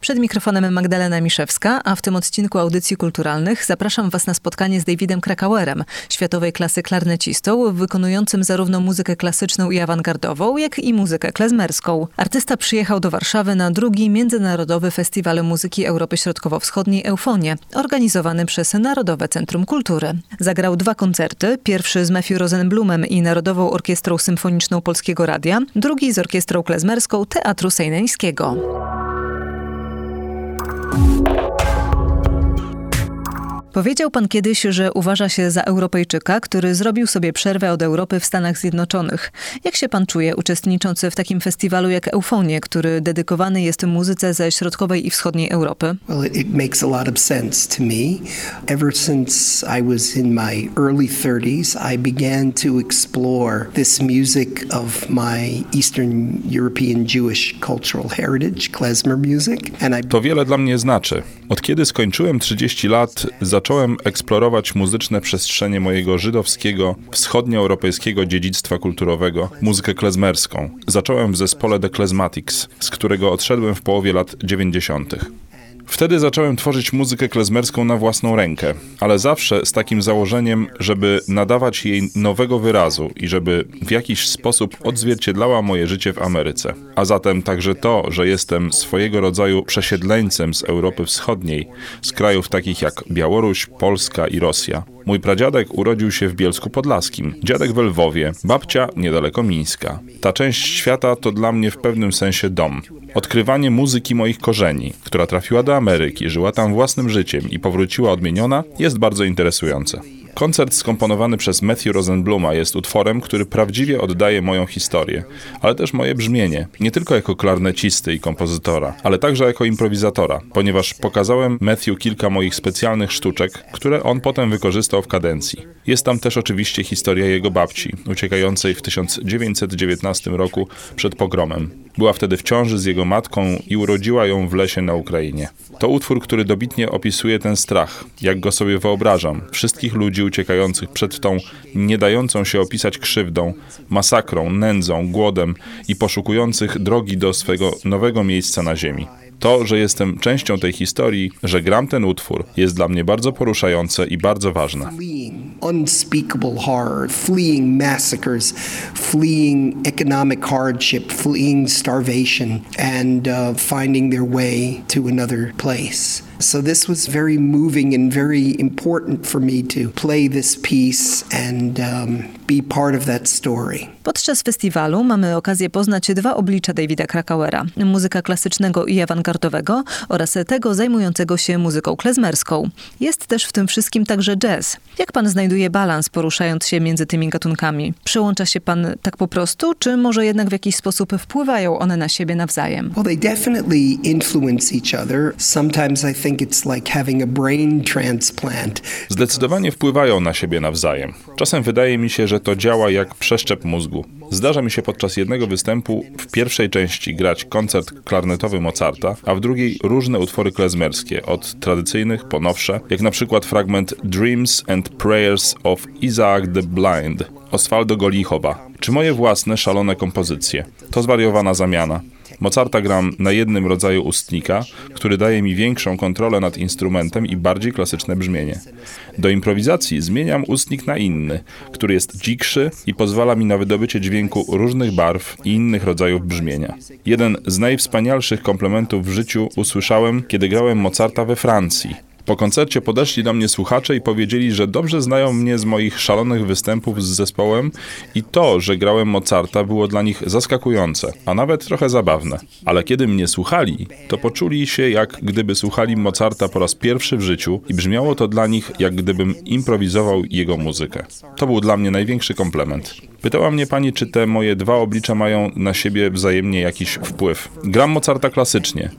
Przed mikrofonem Magdalena Miszewska, a w tym odcinku audycji kulturalnych zapraszam Was na spotkanie z Davidem Krakauerem, światowej klasy klarnecistą, wykonującym zarówno muzykę klasyczną i awangardową, jak i muzykę klezmerską. Artysta przyjechał do Warszawy na drugi Międzynarodowy Festiwal Muzyki Europy Środkowo-Wschodniej Eufonie, organizowany przez Narodowe Centrum Kultury. Zagrał dwa koncerty, pierwszy z Matthew Rosenblumem i Narodową Orkiestrą Symfoniczną Polskiego Radia, drugi z Orkiestrą Klezmerską Teatru Sejneńskiego. Powiedział pan kiedyś, że uważa się za Europejczyka, który zrobił sobie przerwę od Europy w Stanach Zjednoczonych. Jak się pan czuje, uczestnicząc w takim festiwalu jak Eufonie, który dedykowany jest muzyce ze środkowej i wschodniej Europy? Well, it makes a lot of sense to me. Ever since I was in my early 30s, I began to explore this music of my Eastern European Jewish cultural heritage, klezmer music, and I... To wiele dla mnie znaczy. Od kiedy skończyłem 30 lat, za zacząłem eksplorować muzyczne przestrzenie mojego żydowskiego, wschodnioeuropejskiego dziedzictwa kulturowego, muzykę klezmerską. Zacząłem w zespole The Klezmatics, z którego odszedłem w połowie lat 90. Wtedy zacząłem tworzyć muzykę klezmerską na własną rękę, ale zawsze z takim założeniem, żeby nadawać jej nowego wyrazu i żeby w jakiś sposób odzwierciedlała moje życie w Ameryce. A zatem także to, że jestem swojego rodzaju przesiedleńcem z Europy Wschodniej, z krajów takich jak Białoruś, Polska i Rosja. Mój pradziadek urodził się w Bielsku Podlaskim, dziadek w Lwowie, babcia niedaleko Mińska. Ta część świata to dla mnie w pewnym sensie dom. Odkrywanie muzyki moich korzeni, która trafiła do Ameryki, żyła tam własnym życiem i powróciła odmieniona, jest bardzo interesujące. Koncert skomponowany przez Matthew Rosenbluma jest utworem, który prawdziwie oddaje moją historię, ale też moje brzmienie, nie tylko jako klarnecisty i kompozytora, ale także jako improwizatora, ponieważ pokazałem Matthew kilka moich specjalnych sztuczek, które on potem wykorzystał w kadencji. Jest tam też oczywiście historia jego babci, uciekającej w 1919 roku przed pogromem. Była wtedy w ciąży z jego matką i urodziła ją w lesie na Ukrainie. To utwór, który dobitnie opisuje ten strach, jak go sobie wyobrażam, wszystkich ludzi uciekających przed tą nie dającą się opisać krzywdą, masakrą, nędzą, głodem i poszukujących drogi do swego nowego miejsca na ziemi. To, że jestem częścią tej historii, że gram ten utwór, jest dla mnie bardzo poruszające i bardzo ważne. Unspeakable horror, fleeing massacres, fleeing economic hardship, fleeing starvation and uh, finding their way to another place. So this was very moving and very important for me to play this piece and um, be part of that story. Podczas festiwalu mamy okazję poznać dwa oblicza Davida Krakauera: muzyka klasycznego i awangardowego oraz tego zajmującego się muzyką klezmerską. Jest też w tym wszystkim także jazz. Jak pan znajduje balans poruszając się między tymi gatunkami? Przyłącza się pan tak po prostu, czy może jednak w jakiś sposób wpływają one na siebie nawzajem? Well, they definitely influence each other. Sometimes I think Zdecydowanie wpływają na siebie nawzajem. Czasem wydaje mi się, że to działa jak przeszczep mózgu. Zdarza mi się podczas jednego występu w pierwszej części grać koncert klarnetowy Mozarta, a w drugiej różne utwory klezmerskie, od tradycyjnych po nowsze, jak na przykład fragment Dreams and Prayers of Isaac the Blind Osvaldo Golichowa, czy moje własne szalone kompozycje. To zwariowana zamiana. Mozarta gram na jednym rodzaju ustnika, który daje mi większą kontrolę nad instrumentem i bardziej klasyczne brzmienie. Do improwizacji zmieniam ustnik na inny, który jest dzikszy i pozwala mi na wydobycie dźwięku różnych barw i innych rodzajów brzmienia. Jeden z najwspanialszych komplementów w życiu usłyszałem, kiedy grałem Mozarta we Francji. Po koncercie podeszli do mnie słuchacze i powiedzieli, że dobrze znają mnie z moich szalonych występów z zespołem i to, że grałem Mozarta było dla nich zaskakujące, a nawet trochę zabawne. Ale kiedy mnie słuchali, to poczuli się jak gdyby słuchali Mozarta po raz pierwszy w życiu i brzmiało to dla nich jak gdybym improwizował jego muzykę. To był dla mnie największy komplement. Pytała mnie pani, czy te moje dwa oblicza mają na siebie wzajemnie jakiś wpływ. Gram Mozarta klasycznie.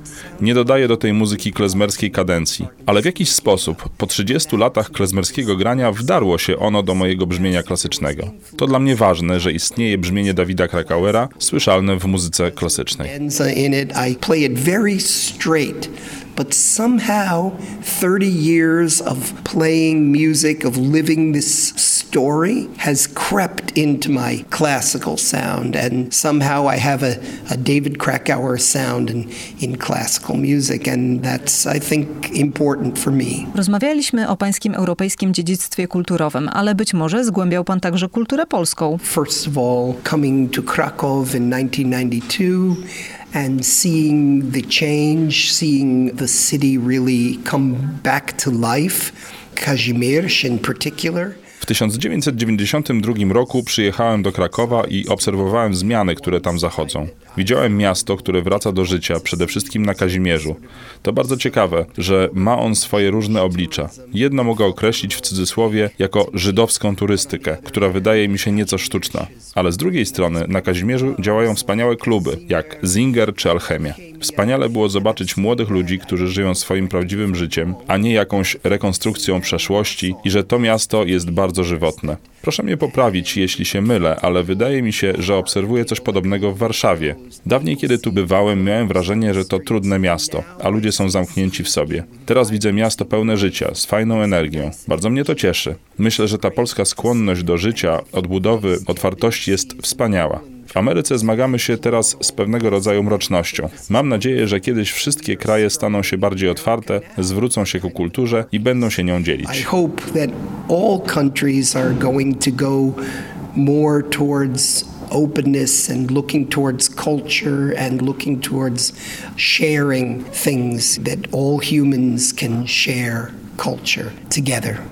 Nie dodaję do tej muzyki klezmerskiej kadencji, ale w jakiś sposób po 30 latach klezmerskiego grania wdarło się ono do mojego brzmienia klasycznego. To dla mnie ważne, że istnieje brzmienie Dawida Krakauera słyszalne w muzyce klasycznej. But somehow 30 years of playing music, of living this story has crept into my classical sound. And somehow I have a, a David Krakauer sound in, in classical music. And that's, I think, important for me. Rozmawialiśmy o pańskim europejskim dziedzictwie kulturowym, ale być może zgłębiał pan także kulturę polską. First of all, coming to Krakow in 1992 and seeing the change, seeing the city really come back to life, Kazimierz in particular. W 1992 roku przyjechałem do Krakowa i obserwowałem zmiany, które tam zachodzą. Widziałem miasto, które wraca do życia, przede wszystkim na Kazimierzu. To bardzo ciekawe, że ma on swoje różne oblicza. Jedno mogę określić w cudzysłowie jako żydowską turystykę, która wydaje mi się nieco sztuczna. Ale z drugiej strony na Kazimierzu działają wspaniałe kluby, jak Zinger czy Alchemia. Wspaniale było zobaczyć młodych ludzi, którzy żyją swoim prawdziwym życiem, a nie jakąś rekonstrukcją przeszłości i że to miasto jest bardzo żywotne. Proszę mnie poprawić, jeśli się mylę, ale wydaje mi się, że obserwuję coś podobnego w Warszawie. Dawniej, kiedy tu bywałem, miałem wrażenie, że to trudne miasto, a ludzie są zamknięci w sobie. Teraz widzę miasto pełne życia, z fajną energią. Bardzo mnie to cieszy. Myślę, że ta polska skłonność do życia, odbudowy, otwartości jest wspaniała. W Ameryce zmagamy się teraz z pewnego rodzaju mrocznością. Mam nadzieję, że kiedyś wszystkie kraje staną się bardziej otwarte, zwrócą się ku kulturze i będą się nią dzielić. I hope that all countries are going to go more towards openness and looking towards culture and looking towards sharing things that all humans can share.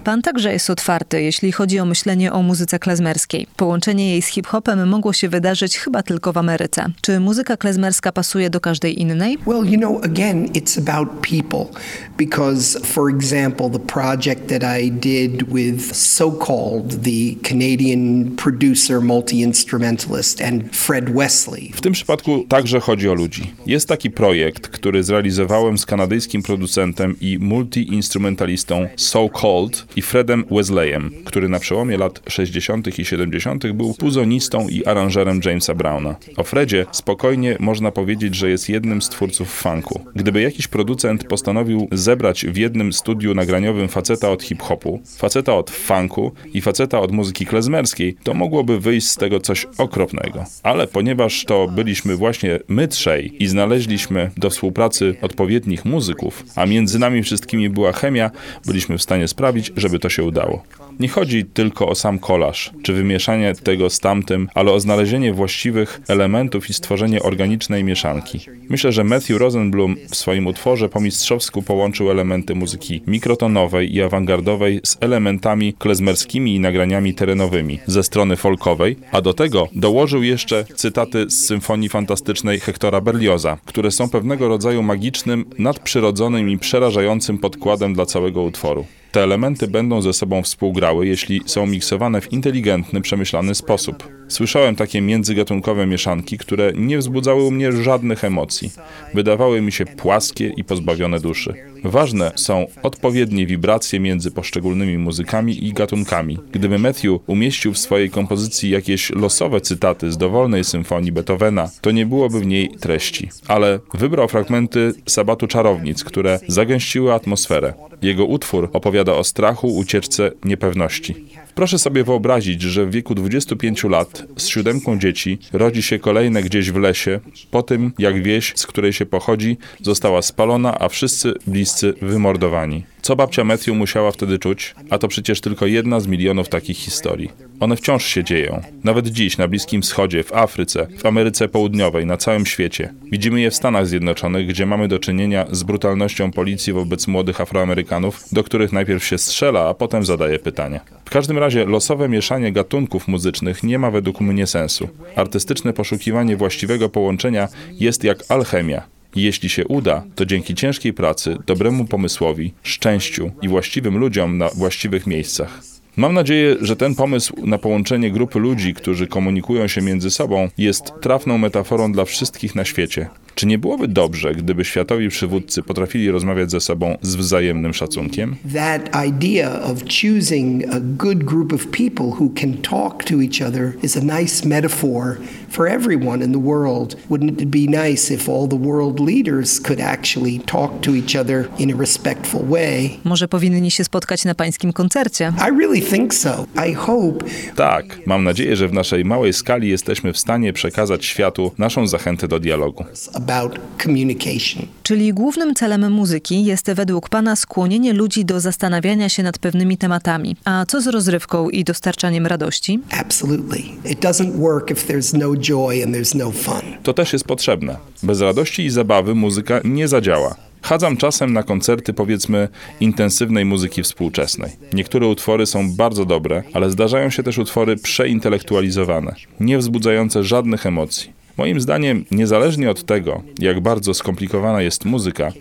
Pan także jest otwarty, jeśli chodzi o myślenie o muzyce klezmerskiej. Połączenie jej z hip-hopem mogło się wydarzyć chyba tylko w Ameryce. Czy muzyka klezmerska pasuje do każdej innej? Well, you know, again, it's about people because, for example, the project that I did with so-called the Canadian producer, multi-instrumentalist and Fred Wesley. W tym przypadku także chodzi o ludzi. Jest taki projekt, który zrealizowałem z kanadyjskim producentem i multi-instrumentalistą So Cold i Fredem Wesleyem, który na przełomie lat 60. i 70. był puzonistą i aranżerem Jamesa Browna. O Fredzie spokojnie można powiedzieć, że jest jednym z twórców funku. Gdyby jakiś producent postanowił zebrać w jednym studiu nagraniowym faceta od hip-hopu, faceta od funku i faceta od muzyki klezmerskiej, to mogłoby wyjść z tego coś okropnego. Ale ponieważ to byliśmy właśnie my trzej i znaleźliśmy do współpracy odpowiednich muzyków, a między nami wszystkimi była chemia, byliśmy w stanie sprawić, żeby to się udało. Nie chodzi tylko o sam kolaż, czy wymieszanie tego z tamtym, ale o znalezienie właściwych elementów i stworzenie organicznej mieszanki. Myślę, że Matthew Rosenblum w swoim utworze po mistrzowsku połączył elementy muzyki mikrotonowej i awangardowej z elementami klezmerskimi i nagraniami terenowymi ze strony folkowej, a do tego dołożył jeszcze cytaty z symfonii fantastycznej Hektora Berlioza, które są pewnego rodzaju magicznym, nadprzyrodzonym i przerażającym podkładem dla całego utworu. Te elementy będą ze sobą współgrały, jeśli są miksowane w inteligentny, przemyślany sposób. Słyszałem takie międzygatunkowe mieszanki, które nie wzbudzały u mnie żadnych emocji. Wydawały mi się płaskie i pozbawione duszy. Ważne są odpowiednie wibracje między poszczególnymi muzykami i gatunkami. Gdyby Matthew umieścił w swojej kompozycji jakieś losowe cytaty z dowolnej symfonii Beethovena, to nie byłoby w niej treści. Ale wybrał fragmenty Sabatu Czarownic, które zagęściły atmosferę. Jego utwór opowiada o strachu, ucieczce, niepewności. Proszę sobie wyobrazić, że w wieku 25 lat z siódemką dzieci rodzi się kolejne gdzieś w lesie, po tym jak wieś, z której się pochodzi, została spalona, a wszyscy bliscy wymordowani. Co babcia Matthew musiała wtedy czuć? A to przecież tylko jedna z milionów takich historii. One wciąż się dzieją. Nawet dziś na Bliskim Wschodzie, w Afryce, w Ameryce Południowej, na całym świecie. Widzimy je w Stanach Zjednoczonych, gdzie mamy do czynienia z brutalnością policji wobec młodych Afroamerykanów, do których najpierw się strzela, a potem zadaje pytania. W każdym razie losowe mieszanie gatunków muzycznych nie ma według mnie sensu. Artystyczne poszukiwanie właściwego połączenia jest jak alchemia. Jeśli się uda, to dzięki ciężkiej pracy, dobremu pomysłowi, szczęściu i właściwym ludziom na właściwych miejscach. Mam nadzieję, że ten pomysł na połączenie grupy ludzi, którzy komunikują się między sobą, jest trafną metaforą dla wszystkich na świecie. Czy nie byłoby dobrze, gdyby światowi przywódcy potrafili rozmawiać ze sobą z wzajemnym szacunkiem? That idea of choosing a good group of people who can talk to each other is a nice metaphor for everyone in the world. Wouldn't it be nice if all the world leaders could actually talk to each other in a respectful way? Może powinni się spotkać na pańskim koncercie? I really think so. I hope Tak, mam nadzieję, że w naszej małej skali jesteśmy w stanie przekazać światu naszą zachętę do dialogu. About communication. Czyli głównym celem muzyki jest według pana skłonienie ludzi do zastanawiania się nad pewnymi tematami. A co z rozrywką i dostarczaniem radości? Absolutely. It doesn't work if there's no joy and there's no fun. To też jest potrzebne. Bez radości i zabawy muzyka nie zadziała. Chadzam czasem na koncerty, powiedzmy, intensywnej muzyki współczesnej. Niektóre utwory są bardzo dobre, ale zdarzają się też utwory przeintelektualizowane, nie wzbudzające żadnych emocji. Moim zdaniem, niezależnie od tego, jak bardzo skomplikowana jest muzyka,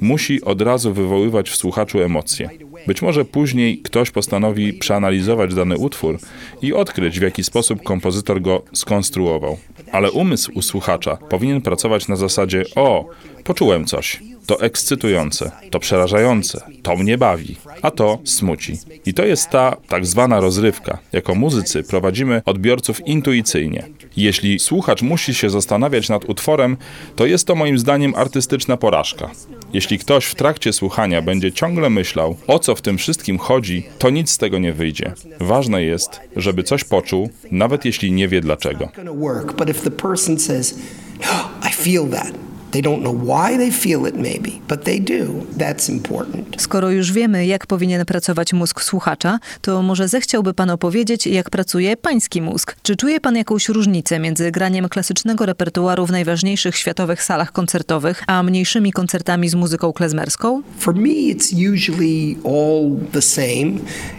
musi od razu wywoływać w słuchaczu emocje. Być może później ktoś postanowi przeanalizować dany utwór i odkryć, w jaki sposób kompozytor go skonstruował. Ale umysł u słuchacza powinien pracować na zasadzie: O, poczułem coś. To ekscytujące, to przerażające, to mnie bawi, a to smuci. I to jest ta tak zwana rozrywka. Jako muzycy prowadzimy odbiorców intuicyjnie. Jeśli słuchacz musi się zastanawiać nad utworem, to jest to moim zdaniem artystyczna porażka. Jeśli ktoś w trakcie słuchania będzie ciągle myślał, o co w tym wszystkim chodzi, to nic z tego nie wyjdzie. Ważne jest, żeby coś poczuł, nawet jeśli nie wie dlaczego. Oh, I feel that, they don't know why they feel it maybe, but they do, that's important. Skoro już wiemy, jak powinien pracować mózg słuchacza, to może zechciałby pan opowiedzieć, jak pracuje pański mózg. Czy czuje pan jakąś różnicę między graniem klasycznego repertuaru w najważniejszych światowych salach koncertowych, a mniejszymi koncertami z muzyką klezmerską? For me, it's usually all the same.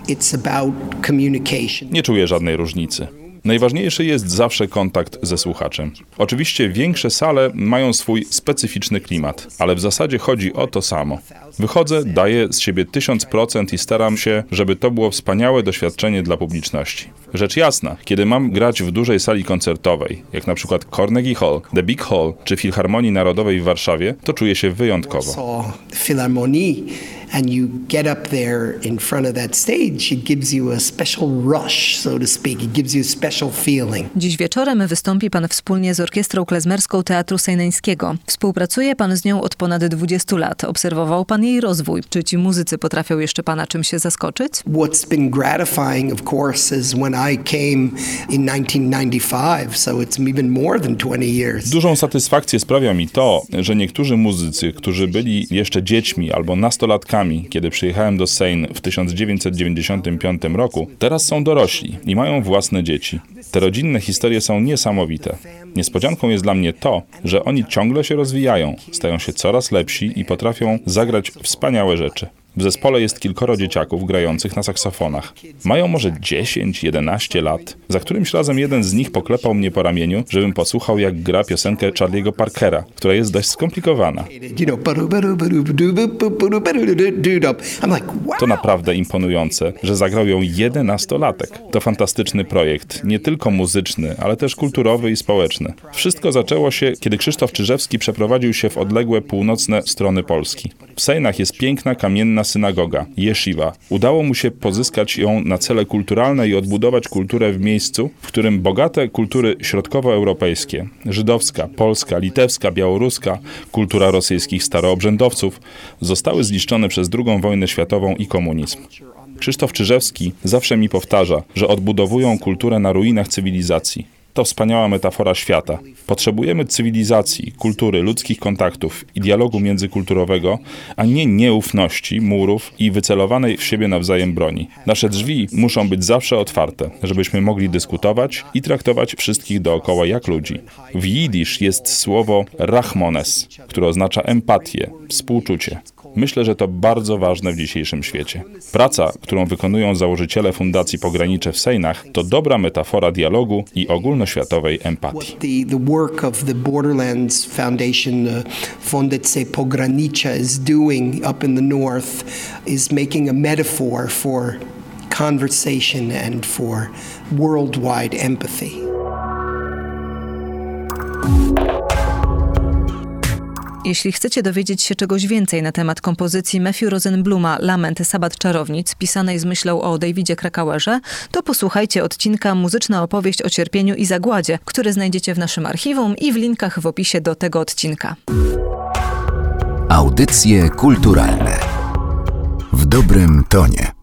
It's about communication. Nie czuję żadnej różnicy. Najważniejszy jest zawsze kontakt ze słuchaczem. Oczywiście większe sale mają swój specyficzny klimat, ale w zasadzie chodzi o to samo. Wychodzę, daję z siebie 1000% i staram się, żeby to było wspaniałe doświadczenie dla publiczności. Rzecz jasna, kiedy mam grać w dużej sali koncertowej, jak na przykład Carnegie Hall, The Big Hall czy Filharmonii Narodowej w Warszawie, to czuję się wyjątkowo. And you get up there in front of that stage, it gives you a special rush, so to speak. It gives you a special feeling. Dziś wieczorem wystąpi pan wspólnie z Orkiestrą Klezmerską Teatru Sejneńskiego. Współpracuje pan z nią od ponad 20 lat. Obserwował pan jej rozwój. Czy ci muzycy potrafią jeszcze pana czym się zaskoczyć? What's been gratifying, of course, is when I came in 1995, so it's even more than 20 years. Dużą satysfakcję sprawia mi to, że niektórzy muzycy, którzy byli jeszcze dziećmi albo nastolatkami, kiedy przyjechałem do Seine w 1995 roku, teraz są dorośli i mają własne dzieci. Te rodzinne historie są niesamowite. Niespodzianką jest dla mnie to, że oni ciągle się rozwijają, stają się coraz lepsi i potrafią zagrać wspaniałe rzeczy. W zespole jest kilkoro dzieciaków grających na saksofonach. Mają może 10-11 lat. Za którymś razem jeden z nich poklepał mnie po ramieniu, żebym posłuchał jak gra piosenkę Charlie'ego Parkera, która jest dość skomplikowana. To naprawdę imponujące, że zagrał ją jedenastolatek. To fantastyczny projekt, nie tylko muzyczny, ale też kulturowy i społeczny. Wszystko zaczęło się, kiedy Krzysztof Czyżewski przeprowadził się w odległe północne strony Polski. W Sejnach jest piękna kamienna synagoga, jeshiva. Udało mu się pozyskać ją na cele kulturalne i odbudować kulturę w miejscu, w którym bogate kultury środkowoeuropejskie, żydowska, polska, litewska, białoruska, kultura rosyjskich staroobrzędowców zostały zniszczone przez II wojnę światową i komunizm. Krzysztof Czyżewski zawsze mi powtarza, że odbudowują kulturę na ruinach cywilizacji. To wspaniała metafora świata. Potrzebujemy cywilizacji, kultury, ludzkich kontaktów i dialogu międzykulturowego, a nie nieufności, murów i wycelowanej w siebie nawzajem broni. Nasze drzwi muszą być zawsze otwarte, żebyśmy mogli dyskutować i traktować wszystkich dookoła jak ludzi. W jidysz jest słowo rachmones, które oznacza empatię, współczucie. Myślę, że to bardzo ważne w dzisiejszym świecie. Praca, którą wykonują założyciele Fundacji Pogranicze w Sejnach, to dobra metafora dialogu i ogólnoświatowej empatii. The, the work of the Jeśli chcecie dowiedzieć się czegoś więcej na temat kompozycji Matthew Rosenbluma Lament Sabat Czarownic, pisanej z myślą o Davidzie Krakauerze, to posłuchajcie odcinka Muzyczna opowieść o cierpieniu i zagładzie, który znajdziecie w naszym archiwum i w linkach w opisie do tego odcinka. Audycje kulturalne w dobrym tonie.